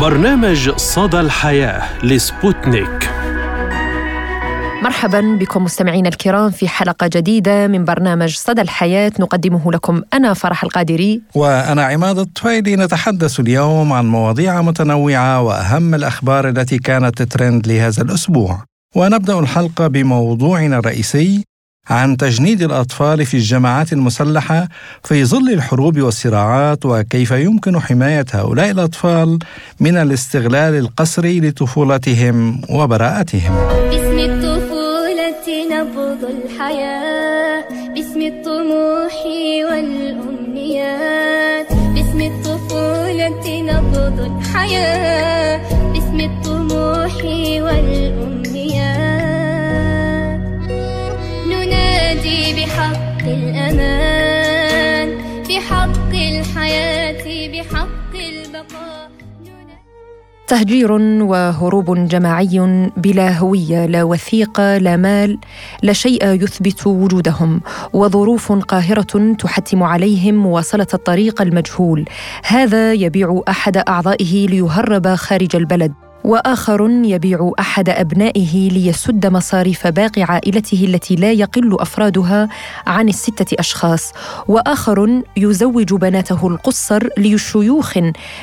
برنامج صدى الحياة لسبوتنيك. مرحبا بكم مستمعينا الكرام في حلقة جديدة من برنامج صدى الحياة. نقدمه لكم أنا فرح القادري. وأنا عماد الطفيلي نتحدث اليوم عن مواضيع متنوعة وأهم الأخبار التي كانت ترند لهذا الأسبوع. ونبدأ الحلقة بموضوعنا الرئيسي عن تجنيد الأطفال في الجماعات المسلحة في ظل الحروب والصراعات وكيف يمكن حماية هؤلاء الأطفال من الاستغلال القسري لطفولتهم وبراءتهم. باسم الطفولة نبض الحياة، باسم الطموح والأمنيات، باسم الطفولة نبض الحياة، تهجير وهروب جماعي بلا هوية لا وثيقة لا مال لا شيء يثبت وجودهم. وظروف قاهرة تحتم عليهم مواصله الطريق المجهول. هذا يبيع أحد أعضائه ليهرب خارج البلد. وآخر يبيع أحد أبنائه ليسد مصاريف باقي عائلته التي لا يقل أفرادها عن الستة أشخاص. وآخر يزوج بناته القصر لشيوخ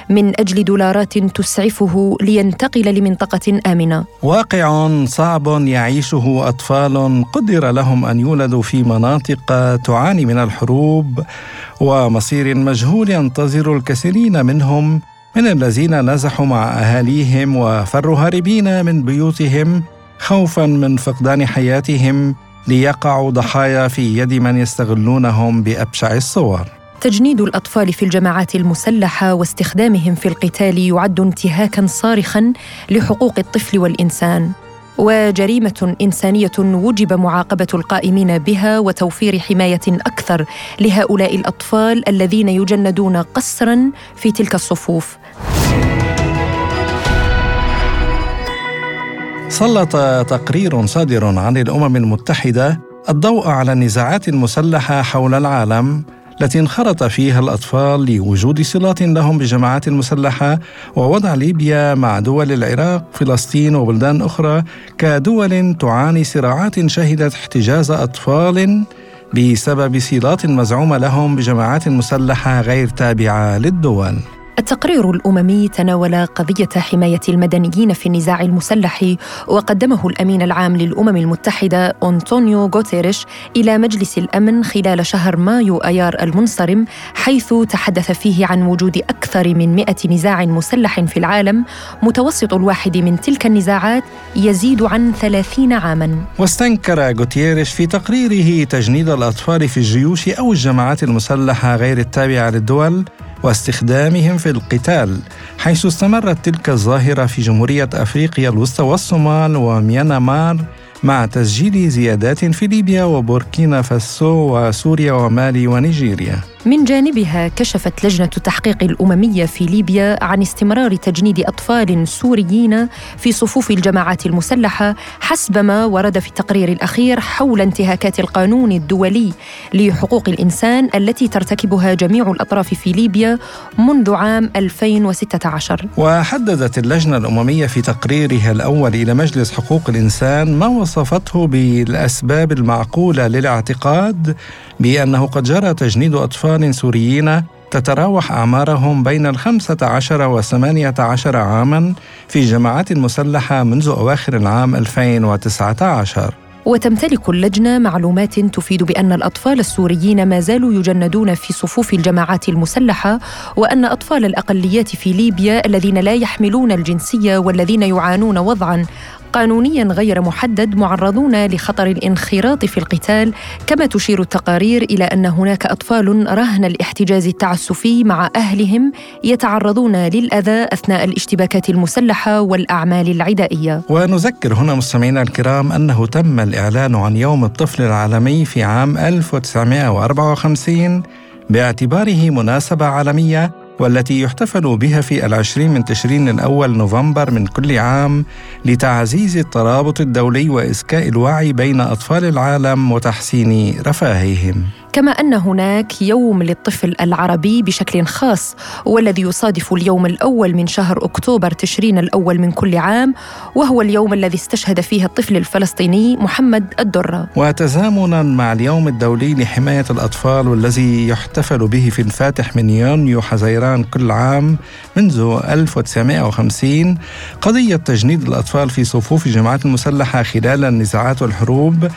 من أجل دولارات تسعفه لينتقل لمنطقة آمنة. واقع صعب يعيشه أطفال قدر لهم أن يولدوا في مناطق تعاني من الحروب ومصير مجهول ينتظر الكثيرين منهم من الذين نزحوا مع أهاليهم وفروا هاربين من بيوتهم خوفا من فقدان حياتهم ليقعوا ضحايا في يد من يستغلونهم بأبشع الصور. تجنيد الأطفال في الجماعات المسلحة واستخدامهم في القتال يعد انتهاكا صارخا لحقوق الطفل والإنسان. وجريمة إنسانية وجب معاقبة القائمين بها وتوفير حماية أكثر لهؤلاء الأطفال الذين يجندون قسرا في تلك الصفوف. سلط تقرير صادر عن الأمم المتحدة الضوء على النزاعات المسلحة حول العالم التي انخرط فيها الأطفال لوجود صلات لهم بالجماعات المسلحة ووضع ليبيا مع دول العراق فلسطين وبلدان أخرى كدول تعاني صراعات شهدت احتجاز أطفال بسبب صلات مزعومة لهم بجماعات مسلحة غير تابعة للدول. التقرير الأممي تناول قضية حماية المدنيين في النزاع المسلح وقدمه الأمين العام للأمم المتحدة أنطونيو غوتيريش إلى مجلس الأمن خلال شهر مايو أيار المنصرم حيث تحدث فيه عن وجود أكثر من 100 نزاع مسلح في العالم متوسط الواحد من تلك النزاعات يزيد عن 30 عاما. واستنكر غوتيريش في تقريره تجنيد الأطفال في الجيوش أو الجماعات المسلحة غير التابعة للدول واستخدامهم في القتال حيث استمرت تلك الظاهرة في جمهورية أفريقيا الوسطى والصومال وميانمار مع تسجيل زيادات في ليبيا وبوركينا فاسو وسوريا ومالي ونيجيريا. من جانبها كشفت لجنة التحقيق الأممية في ليبيا عن استمرار تجنيد أطفال سوريين في صفوف الجماعات المسلحة حسب ما ورد في التقرير الأخير حول انتهاكات القانون الدولي لحقوق الإنسان التي ترتكبها جميع الأطراف في ليبيا منذ عام 2016 وحددت اللجنة الأممية في تقريرها الأول إلى مجلس حقوق الإنسان ما وصفته بالأسباب المعقولة للاعتقاد بأنه قد جرى تجنيد أطفال سوريين تتراوح أعمارهم بين الخمسة عشر وثمانية عشر عاماً في جماعات مسلحة منذ أواخر العام 2019 وتمتلك اللجنة معلومات تفيد بأن الأطفال السوريين ما زالوا يجندون في صفوف الجماعات المسلحة وأن أطفال الأقليات في ليبيا الذين لا يحملون الجنسية والذين يعانون وضعا قانونيا غير محدد معرضون لخطر الانخراط في القتال كما تشير التقارير إلى أن هناك أطفال رهن الاحتجاز التعسفي مع أهلهم يتعرضون للأذى أثناء الاشتباكات المسلحة والأعمال العدائية. ونذكر هنا مستمعينا الكرام أنه تم الإعلان عن يوم الطفل العالمي في عام 1954 باعتباره مناسبة عالمية والتي يحتفل بها في العشرين من تشرين الأول نوفمبر من كل عام لتعزيز الترابط الدولي وإسكاء الوعي بين أطفال العالم وتحسين رفاههم كما أن هناك يوم للطفل العربي بشكل خاص والذي يصادف اليوم الأول من شهر أكتوبر تشرين الأول من كل عام وهو اليوم الذي استشهد فيه الطفل الفلسطيني محمد الدرة. وتزامنا مع اليوم الدولي لحماية الأطفال والذي يحتفل به في الفاتح من يونيو حزيران كل عام منذ 1950 قضية تجنيد الأطفال في صفوف الجماعات المسلحة خلال النزاعات والحروب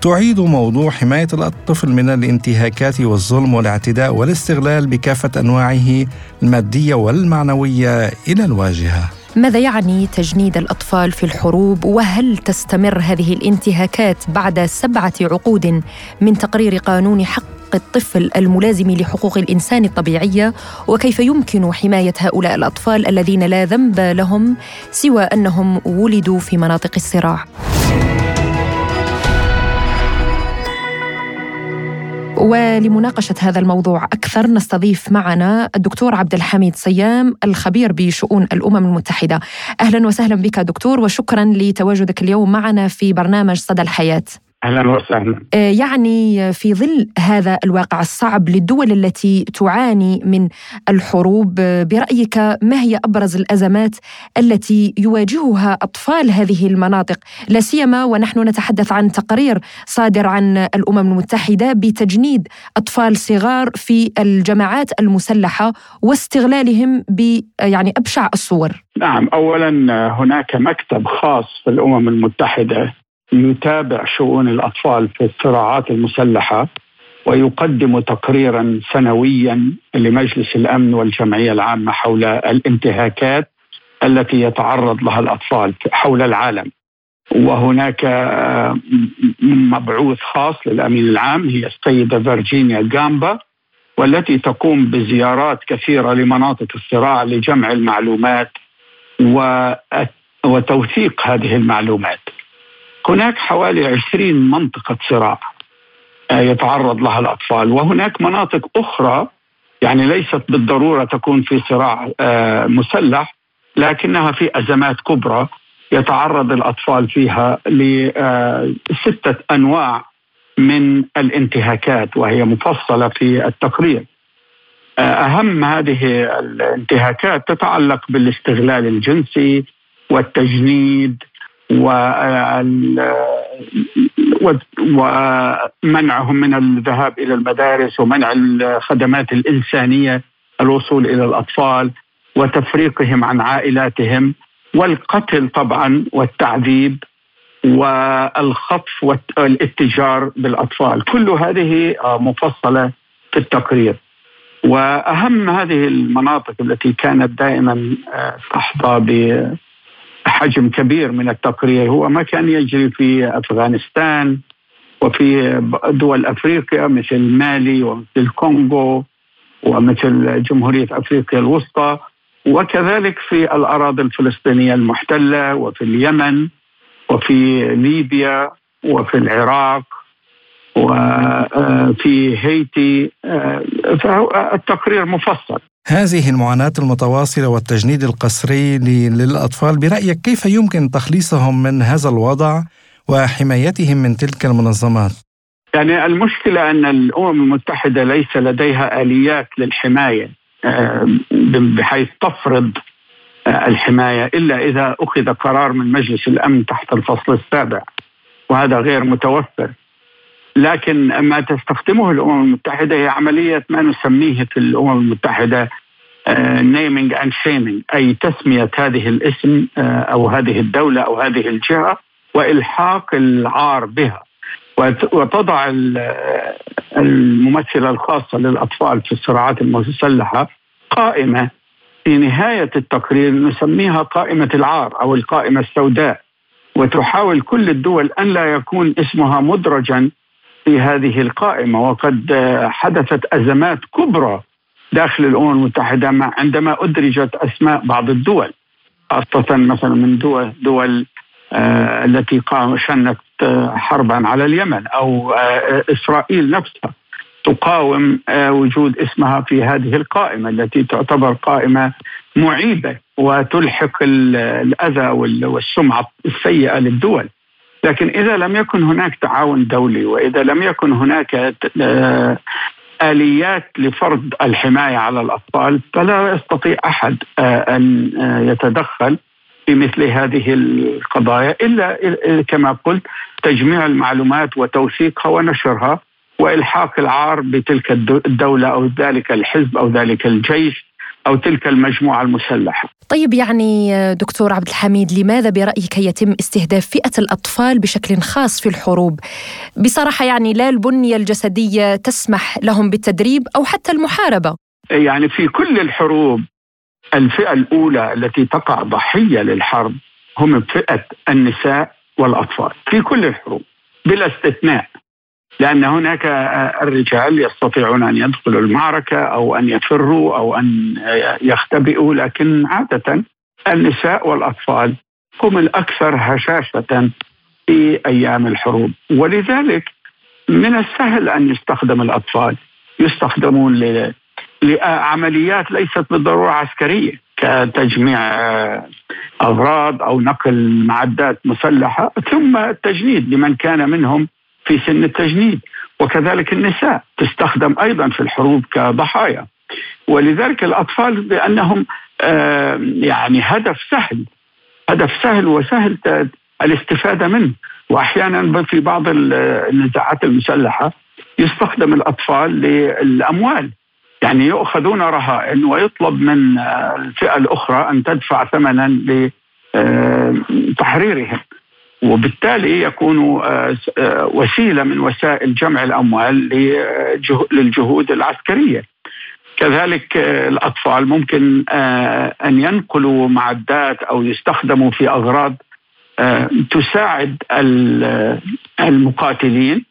تعيد موضوع حماية الطفل من الانتهاكات والظلم والاعتداء والاستغلال بكافة أنواعه المادية والمعنوية إلى الواجهة. ماذا يعني تجنيد الأطفال في الحروب؟ وهل تستمر هذه الانتهاكات بعد سبعة عقود من تقرير قانون حق الطفل الملازم لحقوق الإنسان الطبيعية؟ وكيف يمكن حماية هؤلاء الأطفال الذين لا ذنب لهم سوى أنهم ولدوا في مناطق الصراع؟ ولمناقشة هذا الموضوع أكثر نستضيف معنا الدكتور عبد الحميد صيام الخبير بشؤون الأمم المتحدة. أهلا وسهلا بك دكتور وشكرا لتواجدك اليوم معنا في برنامج صدى الحياة. أهلا وسهلا. آه، يعني في ظل هذا الواقع الصعب للدول التي تعاني من الحروب آه، برأيك ما هي أبرز الأزمات التي يواجهها أطفال هذه المناطق؟ لا سيما ونحن نتحدث عن تقرير صادر عن الأمم المتحدة بتجنيد أطفال صغار في الجماعات المسلحة واستغلالهم ب يعني أبشع الصور. نعم اولا هناك مكتب خاص في الأمم المتحدة يتابع شؤون الأطفال في الصراعات المسلحة ويقدم تقريرا سنويا لمجلس الأمن والجمعية العامة حول الانتهاكات التي يتعرض لها الأطفال حول العالم. وهناك مبعوث خاص للأمين العام هي السيدة فيرجينيا جامبا والتي تقوم بزيارات كثيرة لمناطق الصراع لجمع المعلومات وتوثيق هذه المعلومات. هناك حوالي 20 منطقة صراع آه، يتعرض لها الأطفال. وهناك مناطق أخرى يعني ليست بالضرورة تكون في صراع آه، مسلح لكنها في أزمات كبرى يتعرض الأطفال فيها لستة أنواع من الانتهاكات وهي مفصلة في التقرير. آه، أهم هذه الانتهاكات تتعلق بالاستغلال الجنسي والتجنيد ومنعهم من الذهاب إلى المدارس ومنع الخدمات الإنسانية الوصول إلى الأطفال وتفريقهم عن عائلاتهم والقتل طبعا والتعذيب والخطف والاتجار بالأطفال. كل هذه مفصلة في التقرير. وأهم هذه المناطق التي كانت دائما آه، تحظى حجم كبير من التقرير. هو ما كان يجري في أفغانستان وفي دول أفريقيا مثل مالي ومثل الكونغو ومثل جمهورية أفريقيا الوسطى وكذلك في الأراضي الفلسطينية المحتلة وفي اليمن وفي ليبيا وفي العراق وفي هيتي فالتقرير مفصل هذه المعاناة المتواصلة والتجنيد القسري للأطفال برأيك كيف يمكن تخليصهم من هذا الوضع وحمايتهم من تلك المنظمات؟ يعني المشكلة أن الأمم المتحدة ليس لديها آليات للحماية آه، بحيث تفرض آه، الحماية إلا إذا أخذ قرار من مجلس الأمن تحت الفصل السابع وهذا غير متوفر لكن ما تستخدمه الأمم المتحدة هي عملية ما نسميه في الأمم المتحدة naming and shaming أي تسمية هذه الاسم آه، أو هذه الدولة أو هذه الجهة وإلحاق العار بها. وتضع الممثلة الخاصة للأطفال في الصراعات المسلحة قائمة. في نهاية التقرير نسميها قائمة العار أو القائمة السوداء وتحاول كل الدول أن لا يكون اسمها مدرجا في هذه القائمة وقد حدثت أزمات كبرى داخل الأمم المتحدة عندما أدرجت أسماء بعض الدول خاصة مثلا من دول دول آه التي شنت آه حربا على اليمن أو آه إسرائيل نفسها تقاوم آه وجود اسمها في هذه القائمة التي تعتبر قائمة معيبة وتلحق الأذى والسمعة السيئة للدول. لكن إذا لم يكن هناك تعاون دولي وإذا لم يكن هناك آه، آليات لفرض الحماية على الأطفال فلا يستطيع أحد آه، أن آه، يتدخل في مثل هذه القضايا. إلا كما قلت تجميع المعلومات وتوثيقها ونشرها وإلحاق العار بتلك الدولة أو ذلك الحزب أو ذلك الجيش أو تلك المجموعة المسلحة. طيب يعني دكتور عبد الحميد لماذا برأيك يتم استهداف فئة الأطفال بشكل خاص في الحروب؟ بصراحة يعني لا البنية الجسدية تسمح لهم بالتدريب أو حتى المحاربة. يعني في كل الحروب الفئة الأولى التي تقع ضحية للحرب هم فئة النساء والأطفال في كل الحروب بلا استثناء. لأن هناك الرجال يستطيعون أن يدخلوا المعركة أو أن يفروا أو أن يختبئوا لكن عادة النساء والأطفال هم الأكثر هشاشة في أيام الحروب. ولذلك من السهل أن يستخدم الأطفال. يستخدمون لعمليات ليست بالضرورة عسكرية كتجميع أغراض أو نقل معدات مسلحة ثم التجنيد لمن كان منهم في سن التجنيد. وكذلك النساء تستخدم أيضا في الحروب كضحايا. ولذلك الأطفال بأنهم آه، يعني هدف سهل هدف سهل وسهل الاستفادة منه. واحيانا في بعض النزاعات المسلحة يستخدم الأطفال للأموال. يعني يؤخذون رهائن ويطلب من الفئة الأخرى أن تدفع ثمنا لتحريرهم وبالتالي يكون آه، آه، وسيلة من وسائل جمع الأموال للجهود العسكرية. كذلك آه، الأطفال ممكن أن ينقلوا معدات أو يستخدموا في أغراض تساعد المقاتلين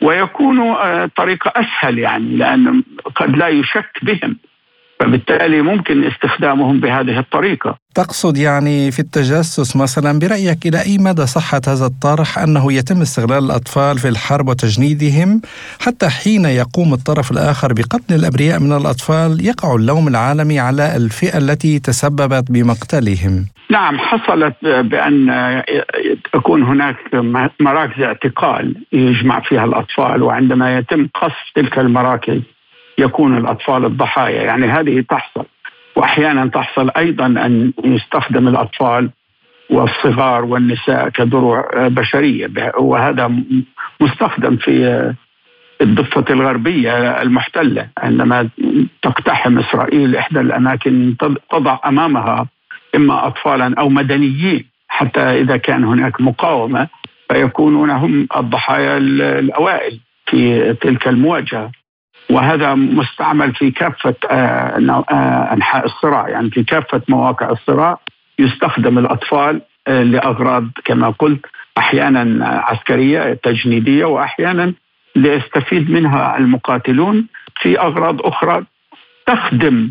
ويكون طريقة أسهل يعني لأن قد لا يشك بهم فبالتالي ممكن استخدامهم بهذه الطريقة. تقصد يعني في التجسس مثلا برأيك إلى أي مدى صحة هذا الطرح أنه يتم استغلال الأطفال في الحرب وتجنيدهم حتى حين يقوم الطرف الآخر بقتل الأبرياء من الأطفال يقع اللوم العالمي على الفئة التي تسببت بمقتلهم. نعم حصلت بأن تكون هناك مراكز اعتقال يجمع فيها الأطفال وعندما يتم قصف تلك المراكز يكون الأطفال الضحايا. يعني هذه تحصل. وأحيانا تحصل أيضا أن يستخدم الأطفال والصغار والنساء كدروع بشرية. وهذا مستخدم في الضفة الغربية المحتلة. عندما تقتحم إسرائيل إحدى الأماكن تضع أمامها إما اطفالا أو مدنيين. حتى إذا كان هناك مقاومة فيكونون هم الضحايا الأوائل في تلك المواجهة. وهذا مستعمل في كافة آه، آه، أنحاء الصراع. يعني في كافة مواقع الصراع يستخدم الأطفال آه، لأغراض كما قلت أحيانا عسكرية تجنيدية وأحيانا ليستفيد منها المقاتلون في أغراض أخرى تخدم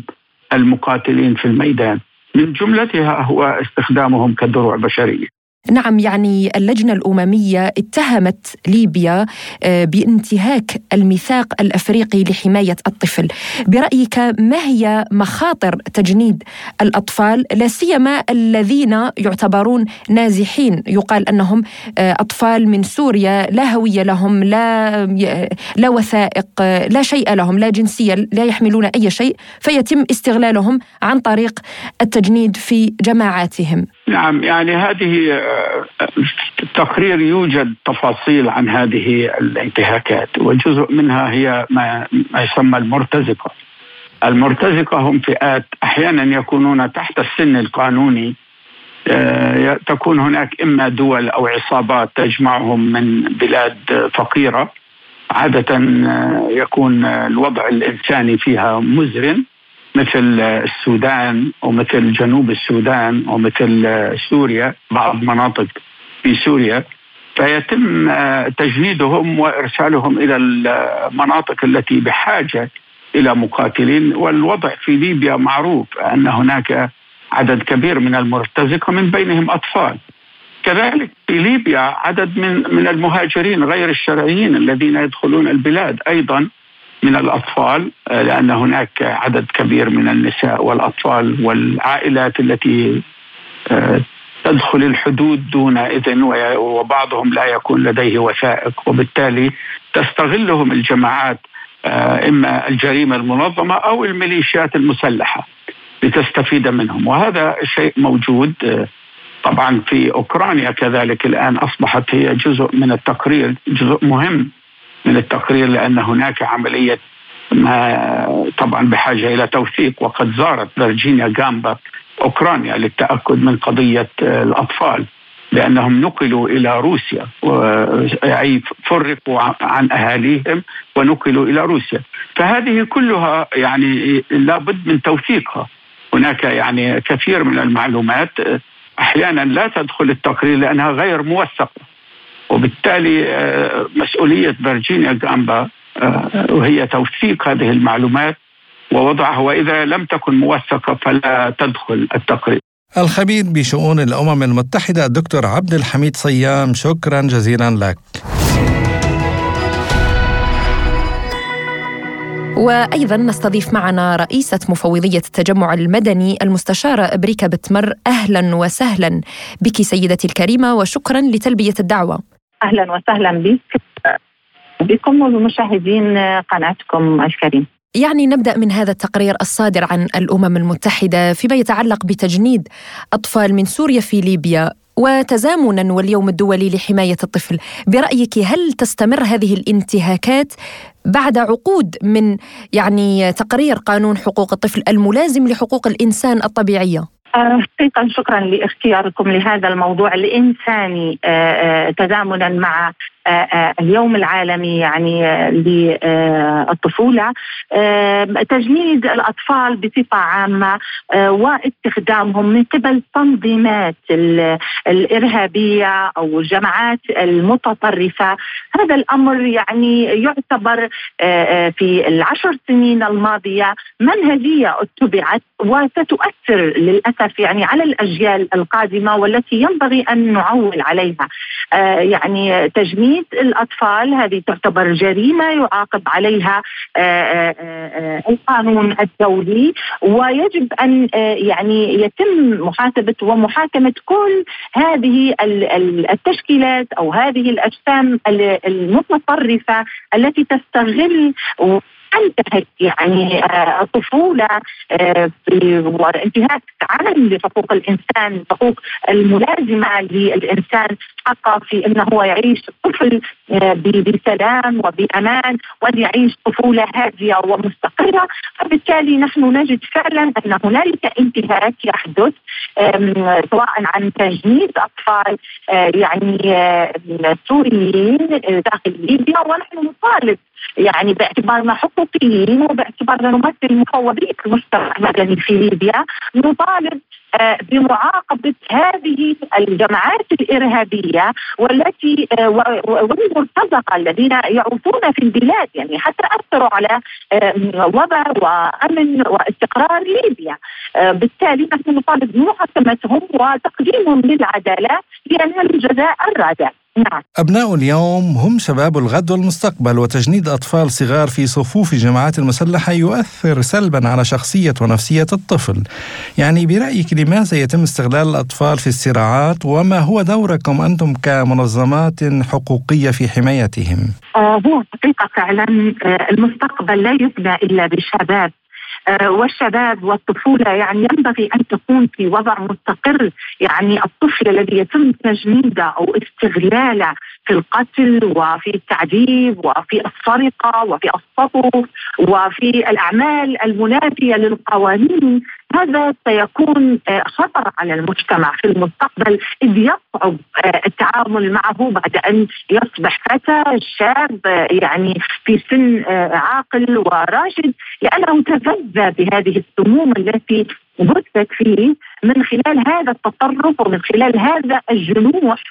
المقاتلين في الميدان. من جملتها هو استخدامهم كدروع بشرية. نعم يعني اللجنة الأممية اتهمت ليبيا آه، بانتهاك الميثاق الأفريقي لحماية الطفل. برأيك ما هي مخاطر تجنيد الأطفال؟ لا سيما الذين يعتبرون نازحين. يقال أنهم آه، أطفال من سوريا لا هوية لهم لا, لا وثائق لا شيء لهم لا جنسية لا يحملون أي شيء. فيتم استغلالهم عن طريق التجنيد في جماعاتهم. نعم يعني هذه التقرير يوجد تفاصيل عن هذه الانتهاكات وجزء منها هي ما, ما يسمى المرتزقة. المرتزقة هم فئات أحيانا يكونون تحت السن القانوني آه، تكون هناك إما دول أو عصابات تجمعهم من بلاد فقيرة عادة آه، يكون الوضع الإنساني فيها مزرن مثل السودان ومثل جنوب السودان ومثل سوريا بعض مناطق في سوريا. فيتم آه، تجنيدهم وإرسالهم إلى المناطق التي بحاجة إلى مقاتلين. والوضع في ليبيا معروف أن هناك عدد كبير من المرتزقة من بينهم أطفال. كذلك في ليبيا عدد من من المهاجرين غير الشرعيين الذين يدخلون البلاد أيضا. من الأطفال آه، لأن هناك عدد كبير من النساء والأطفال والعائلات التي آه، تدخل الحدود دون إذن وبعضهم لا يكون لديه وثائق وبالتالي تستغلهم الجماعات آه، إما الجريمة المنظمة أو الميليشيات المسلحة لتستفيد منهم. وهذا شيء موجود طبعا في أوكرانيا كذلك الآن أصبحت هي جزء من التقرير جزء مهم من التقرير لأن هناك عملية ما طبعا بحاجة إلى توثيق وقد زارت فيرجينيا جامبا أوكرانيا للتأكد من قضية الأطفال لأنهم نقلوا إلى روسيا أي فرقوا عن أهاليهم ونقلوا إلى روسيا. فهذه كلها يعني لابد من توثيقها. هناك يعني كثير من المعلومات أحيانا لا تدخل التقرير لأنها غير موثقة. وبالتالي آه، مسؤولية فيرجينيا جامبا آه، وهي توثيق هذه المعلومات ووضعها وإذا لم تكن موثقة فلا تدخل التقرير الخبير بشؤون الأمم المتحدة الدكتور عبد الحميد صيام شكرا جزيلا لك وأيضا نستضيف معنا رئيسة مفوضية التجمع المدني المستشاره إبريكا بتمر أهلا وسهلا بك سيدتي الكريمة وشكرا لتلبية الدعوة. أهلا وسهلا بك بكم وبمشاهدين قناتكم الكريم. يعني نبدأ من هذا التقرير الصادر عن الأمم المتحدة فيما يتعلق بتجنيد أطفال من سوريا في ليبيا وتزامنا واليوم الدولي لحماية الطفل، برأيك هل تستمر هذه الانتهاكات بعد عقود من يعني تقرير قانون حقوق الطفل الملازم لحقوق الإنسان الطبيعية؟ حقيقة شكرا لاختياركم لهذا الموضوع الإنساني آه، آه، تزامنا مع آه، آه، اليوم العالمي يعني آه، للطفولة. تجنيد الأطفال بصفة عامة واستخدامهم من قبل تنظيمات الإرهابية أو الجماعات المتطرفة. هذا الأمر يعني يعتبر في العشر سنين الماضية منهجية اتبعت وستؤثر للأسف يعني على الأجيال القادمة والتي ينبغي أن نعول عليها. يعني تجنيد تجنيد الأطفال هذه تعتبر جريمة يعاقب عليها آه، آه، آه، القانون الدولي ويجب أن يعني يتم محاسبة ومحاكمة كل هذه التشكيلات أو هذه الأجسام المتطرفة التي تستغل انتهت يعني آه، الطفوله آه، وانتهاك عام لحقوق الإنسان حقوق الملازمة للإنسان حقه في إنه هو يعيش طفل آه، بسلام وبأمان وأن يعيش طفولة هادية ومستقرة. فبالتالي نحن نجد فعلا أن هنالك انتهاك يحدث سواء عن تجنيد أطفال يعني سوريين داخل ليبيا ونحن نطالب يعني باعتبارنا حقوقيين وباعتبارنا نمثل مفوضيه المجتمع المدني في ليبيا نطالب آه، بمعاقبة هذه الجماعات الإرهابية والتي آه، والمرتزقة الذين يعوثون في البلاد يعني حتى أثروا على وضع وأمن واستقرار ليبيا. آه، بالتالي نحن نطالب بمحاكمتهم وتقديمهم للعدالة لينالوا الجزاء الرادع. نعم. أبناء اليوم هم شباب الغد والمستقبل وتجنيد أطفال صغار في صفوف الجماعات المسلحة يؤثر سلبا على شخصية ونفسية الطفل يعني برأيك لماذا يتم استغلال الأطفال في الصراعات وما هو دوركم أنتم كمنظمات حقوقية في حمايتهم؟ آه هو حقيقة فعلا آه المستقبل لا يبنى إلا بالشباب والشباب والطفولة يعني ينبغي أن تكون في وضع مستقر. يعني الطفل الذي يتم تجنيده أو استغلاله في القتل وفي التعذيب وفي السرقة وفي السطو وفي الأعمال المنافية للقوانين هذا سيكون آه، خطر على المجتمع في المستقبل إذ يصعب آه، التعامل معه بعد أن يصبح فتى شاب آه، يعني في سن عاقل وراشد لأنه تغذى بهذه السموم التي بثت فيه من خلال هذا التطرف ومن خلال هذا الجنوح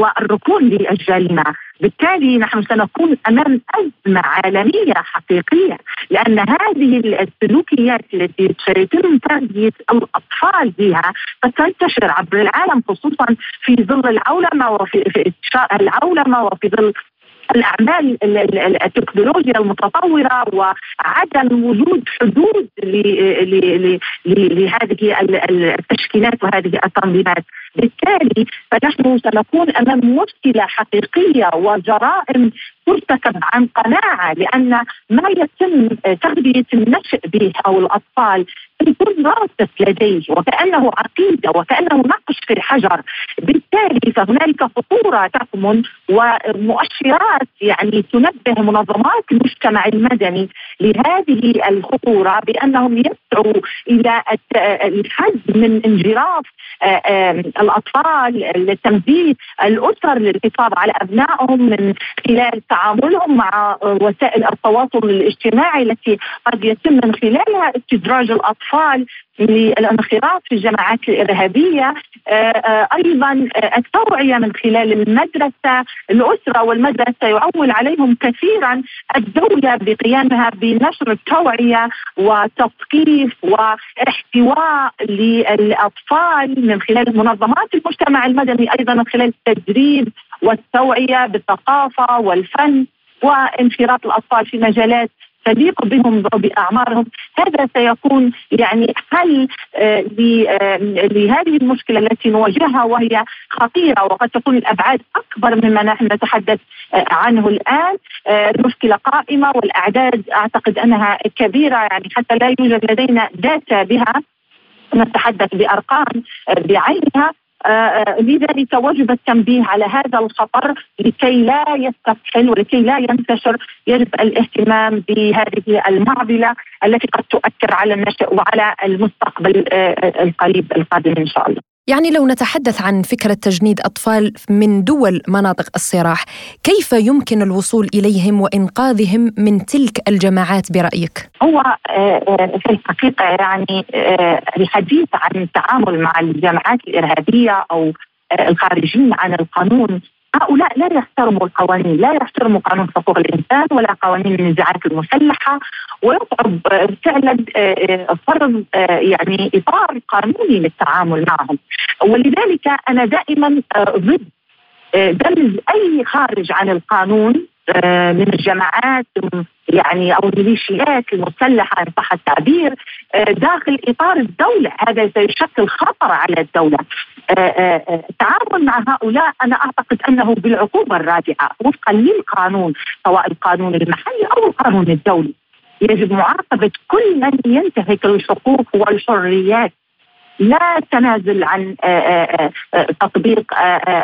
والركون للجريمة، بالتالي نحن سنكون أمام أزمة عالمية حقيقية لأن هذه السلوكيات التي سيتم تربيه الأطفال بها تنتشر عبر العالم خصوصا في ظل العولمه وفي في العولمه وفي ظل الأعمال التكنولوجيا المتطورة وعدم وجود حدود لهذه التشكيلات وهذه التنظيمات. بالتالي فنحن سنكون أمام مشكلة حقيقية وجرائم ترتكب عن قناعة لأن ما يتم تغذية النشء به أو الأطفال يكون راسخ لديه وكأنه عقيدة وكأنه نقش في الحجر. بالتالي فهنالك خطورة تكمن ومؤشرات يعني تنبه منظمات المجتمع المدني لهذه الخطورة بأنهم يسعوا إلى الحد من انجراف الأطفال لتنبيه الأسر للحفاظ على أبنائهم من خلال تعاملهم مع وسائل التواصل الاجتماعي التي قد يتم من خلالها استدراج الأطفال للانخراط في الجماعات الإرهابية. آه، آه، أيضا آه، التوعية من خلال المدرسة الأسرة والمدرسة يعول عليهم كثيرا الدولة بقيامها بنشر التوعية وتثقيف واحتواء للأطفال من خلال منظمات المجتمع المدني أيضا من خلال التدريب والتوعية بالثقافة والفن وانخراط الأطفال في مجالات تليق بهم وباعمارهم هذا سيكون يعني حل آه، آه، لهذه المشكلة التي نواجهها وهي خطيرة وقد تكون الأبعاد أكبر مما نحن نتحدث آه، عنه الآن. المشكلة قائمة والأعداد أعتقد أنها كبيرة يعني حتى لا يوجد لدينا داتا بها. نتحدث بأرقام بعينها. لذلك وجب التنبيه على هذا الخطر لكي لا يستفحل ولكي لا ينتشر يجب الاهتمام بهذه المعضلة التي قد تؤثر على النشء وعلى المستقبل آه، القريب القادم إن شاء الله. يعني لو نتحدث عن فكرة تجنيد أطفال من دول مناطق الصراع كيف يمكن الوصول إليهم وإنقاذهم من تلك الجماعات برأيك؟ هو آه، آه، في الحقيقة يعني آه، الحديث عن التعامل مع الجماعات الإرهابية أو الخارجين عن القانون هؤلاء لا يحترموا القوانين لا يحترموا قانون حقوق الإنسان ولا قوانين النزاعات المسلحة. ويصعب فعلا فرض يعني إطار قانوني للتعامل معهم. ولذلك أنا دائما ضد دمج أي خارج عن القانون من الجماعات يعني أو الميليشيات المسلحة ان صح التعبير آه، داخل إطار الدولة. هذا سيشكل خطر على الدولة. آه، آه، التعامل مع هؤلاء أنا أعتقد أنه بالعقوبة الرادعة وفقا للقانون سواء القانون المحلي أو القانون الدولي. يجب معاقبة كل من ينتهك الحقوق والحريات. لا تنازل عن تطبيق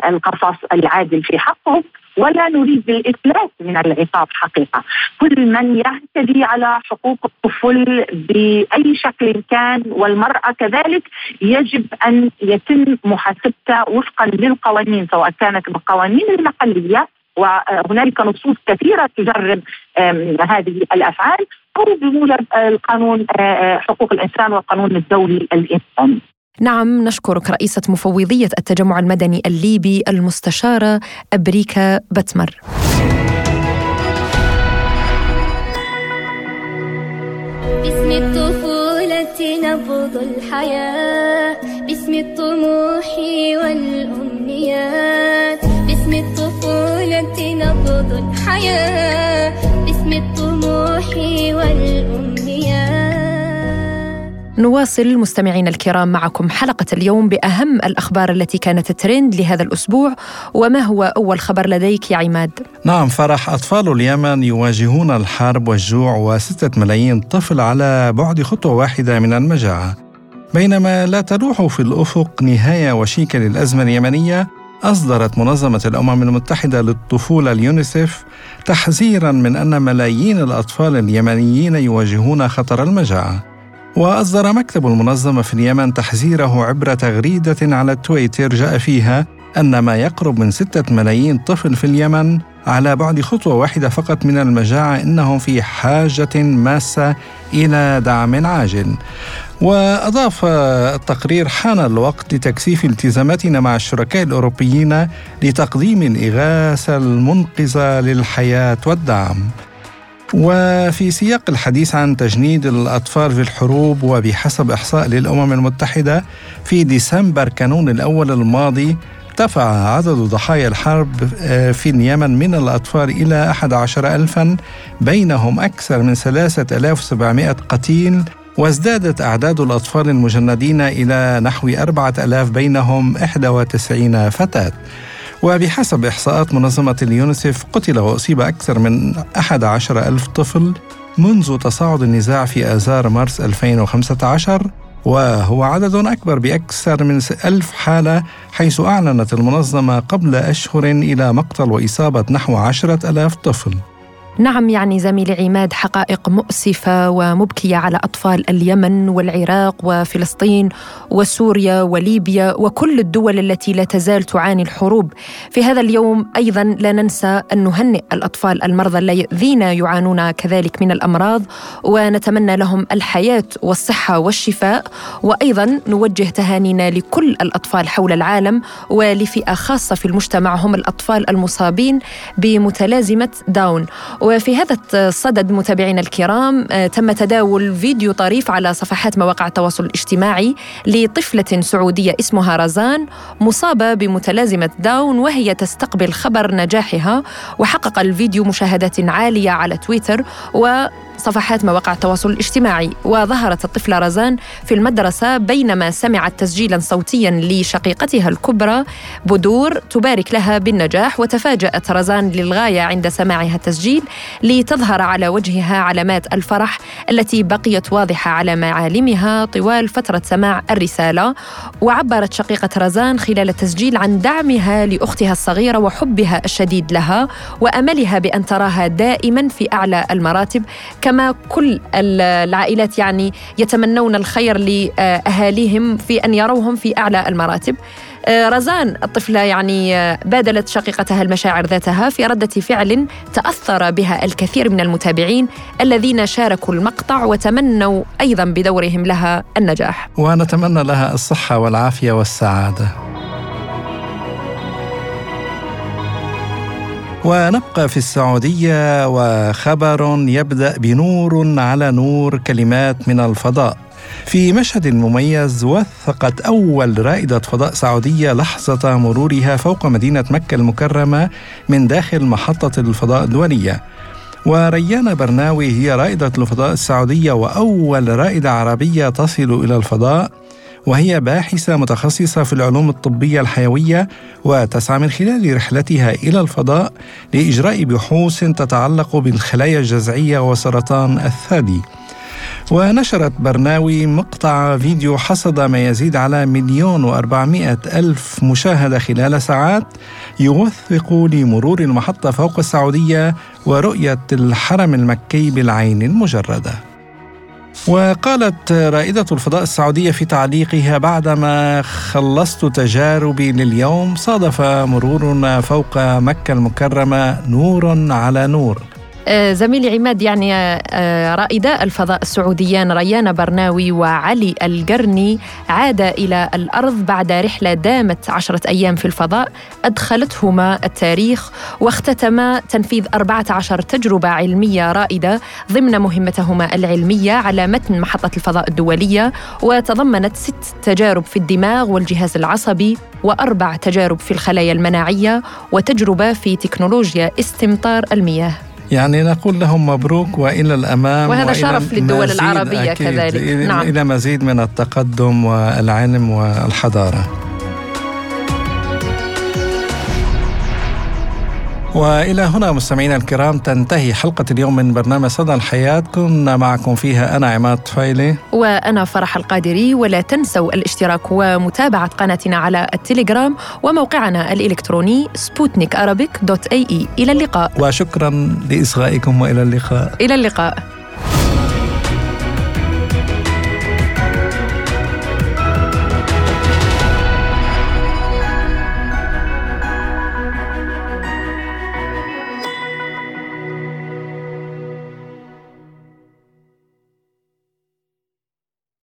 القصاص العادل في حقهم ولا نريد الإفلاس من العقاب حقيقة. كل من يعتدي على حقوق الطفل بأي شكل كان والمرأة كذلك يجب أن يتم محاسبته وفقا للقوانين سواء كانت القوانين المحلية وهنالك نصوص كثيرة تجرب هذه الأفعال أو بموجب القانون آه، آه، حقوق الإنسان والقانون الدولي الإنساني. نعم نشكرك رئيسة مفوضية التجمع المدني الليبي المستشارة أبريكا بتمر. باسم الطفولة نبض الحياة باسم الطموح والأمنيات باسم الطفولة نبض الحياة باسم الطموح والأمنيات نواصل مستمعينا الكرام معكم حلقة اليوم بأهم الأخبار التي كانت ترند لهذا الأسبوع وما هو أول خبر لديك يا عماد؟ نعم فرح أطفال اليمن يواجهون الحرب والجوع وستة ملايين طفل على بعد خطوة واحدة من المجاعة بينما لا تلوح في الأفق نهاية وشيكة للأزمة اليمنية أصدرت منظمة الأمم المتحدة للطفولة اليونيسف تحذيرا من أن ملايين الأطفال اليمنيين يواجهون خطر المجاعة. وأصدر مكتب المنظمة في اليمن تحذيره عبر تغريدة على تويتر جاء فيها أن ما يقرب من ستة ملايين طفل في اليمن على بعد خطوة واحدة فقط من المجاعة إنهم في حاجة ماسة إلى دعم عاجل. وأضاف التقرير حان الوقت لتكثيف التزاماتنا مع الشركاء الأوروبيين لتقديم الإغاثة المنقذة للحياة والدعم. وفي سياق الحديث عن تجنيد الأطفال في الحروب وبحسب إحصاء للأمم المتحدة في ديسمبر كانون الأول الماضي ارتفع عدد ضحايا الحرب آه، في اليمن من الأطفال إلى 11 ألفا بينهم أكثر من 3700 قتيل وازدادت أعداد الأطفال المجندين إلى نحو 4000 بينهم 91 فتاة. وبحسب إحصاءات منظمة اليونيسف قتل وأصيب أكثر من 11 ألف طفل منذ تصاعد النزاع في آذار مارس 2015 وهو عدد أكبر بأكثر من ألف حالة حيث أعلنت المنظمة قبل أشهر إلى مقتل وإصابة نحو عشرة ألاف طفل. نعم يعني زميلي عماد حقائق مؤسفة ومبكية على أطفال اليمن والعراق وفلسطين وسوريا وليبيا وكل الدول التي لا تزال تعاني الحروب. في هذا اليوم أيضا لا ننسى أن نهنئ الأطفال المرضى الذين يعانون كذلك من الأمراض ونتمنى لهم الحياة والصحة والشفاء وأيضا نوجه تهانينا لكل الأطفال حول العالم ولفئة خاصة في المجتمع هم الأطفال المصابين بمتلازمة داون. وفي هذا الصدد متابعينا الكرام آه، تم تداول فيديو طريف على صفحات مواقع التواصل الاجتماعي لطفلة سعودية اسمها رزان مصابة بمتلازمة داون وهي تستقبل خبر نجاحها وحقق الفيديو مشاهدات عالية على تويتر و صفحات مواقع التواصل الاجتماعي وظهرت الطفلة رزان في المدرسة بينما سمعت تسجيلا صوتيا لشقيقتها الكبرى بدور تبارك لها بالنجاح وتفاجأت رزان للغاية عند سماعها التسجيل لتظهر على وجهها علامات الفرح التي بقيت واضحة على معالمها طوال فترة سماع الرسالة. وعبرت شقيقة رزان خلال التسجيل عن دعمها لأختها الصغيرة وحبها الشديد لها وأملها بأن تراها دائما في أعلى المراتب كما كل العائلات يعني يتمنون الخير لأهاليهم في أن يروهم في أعلى المراتب. آه، رزان الطفلة يعني آه، بادلت شقيقتها المشاعر ذاتها في ردة فعل تأثر بها الكثير من المتابعين الذين شاركوا المقطع وتمنوا أيضا بدورهم لها النجاح ونتمنى لها الصحة والعافية والسعادة ونبقى في السعودية وخبر يبدأ بنور على نور كلمات من الفضاء. في مشهد مميز وثقت أول رائدة فضاء سعودية لحظة مرورها فوق مدينة مكة المكرمة من داخل محطة الفضاء الدولية. وريان برناوي هي رائدة الفضاء السعودية وأول رائدة عربية تصل إلى الفضاء. وهي باحثة متخصصة في العلوم الطبية الحيوية وتسعى من خلال رحلتها إلى الفضاء لإجراء بحوث تتعلق بالخلايا الجذعية وسرطان الثدي. ونشرت برناوي مقطع فيديو حصد ما يزيد على مليون وأربعمائة ألف مشاهدة خلال ساعات يوثق لمرور المحطة فوق السعودية ورؤية الحرم المكي بالعين المجردة. وقالت رائدة الفضاء السعودية في تعليقها بعدما خلصت تجاربي لليوم صادف مرورنا فوق مكة المكرمة نور على نور. زميلي عماد يعني آه، رائدا الفضاء السعوديان ريان برناوي وعلي القرني عادا إلى الأرض بعد رحلة دامت عشرة أيام في الفضاء. أدخلتهما التاريخ واختتما تنفيذ 14 تجربة علمية رائدة ضمن مهمتهما العلمية على متن محطة الفضاء الدولية. وتضمنت ست تجارب في الدماغ والجهاز العصبي وأربع تجارب في الخلايا المناعية وتجربة في تكنولوجيا استمطار المياه. يعني نقول لهم مبروك وإلى الأمام وهذا شرف للدول العربية كذلك نعم. إلى مزيد من التقدم والعلم والحضارة وإلى هنا مستمعينا الكرام تنتهي حلقة اليوم من برنامج صدى الحياة. كنا معكم فيها أنا عماد طفيلي. وأنا فرح القادري. ولا تنسوا الاشتراك ومتابعة قناتنا على التليجرام وموقعنا الإلكتروني سبوتنيك dot ae. إلى اللقاء. وشكرا لإصغائكم وإلى اللقاء. إلى اللقاء.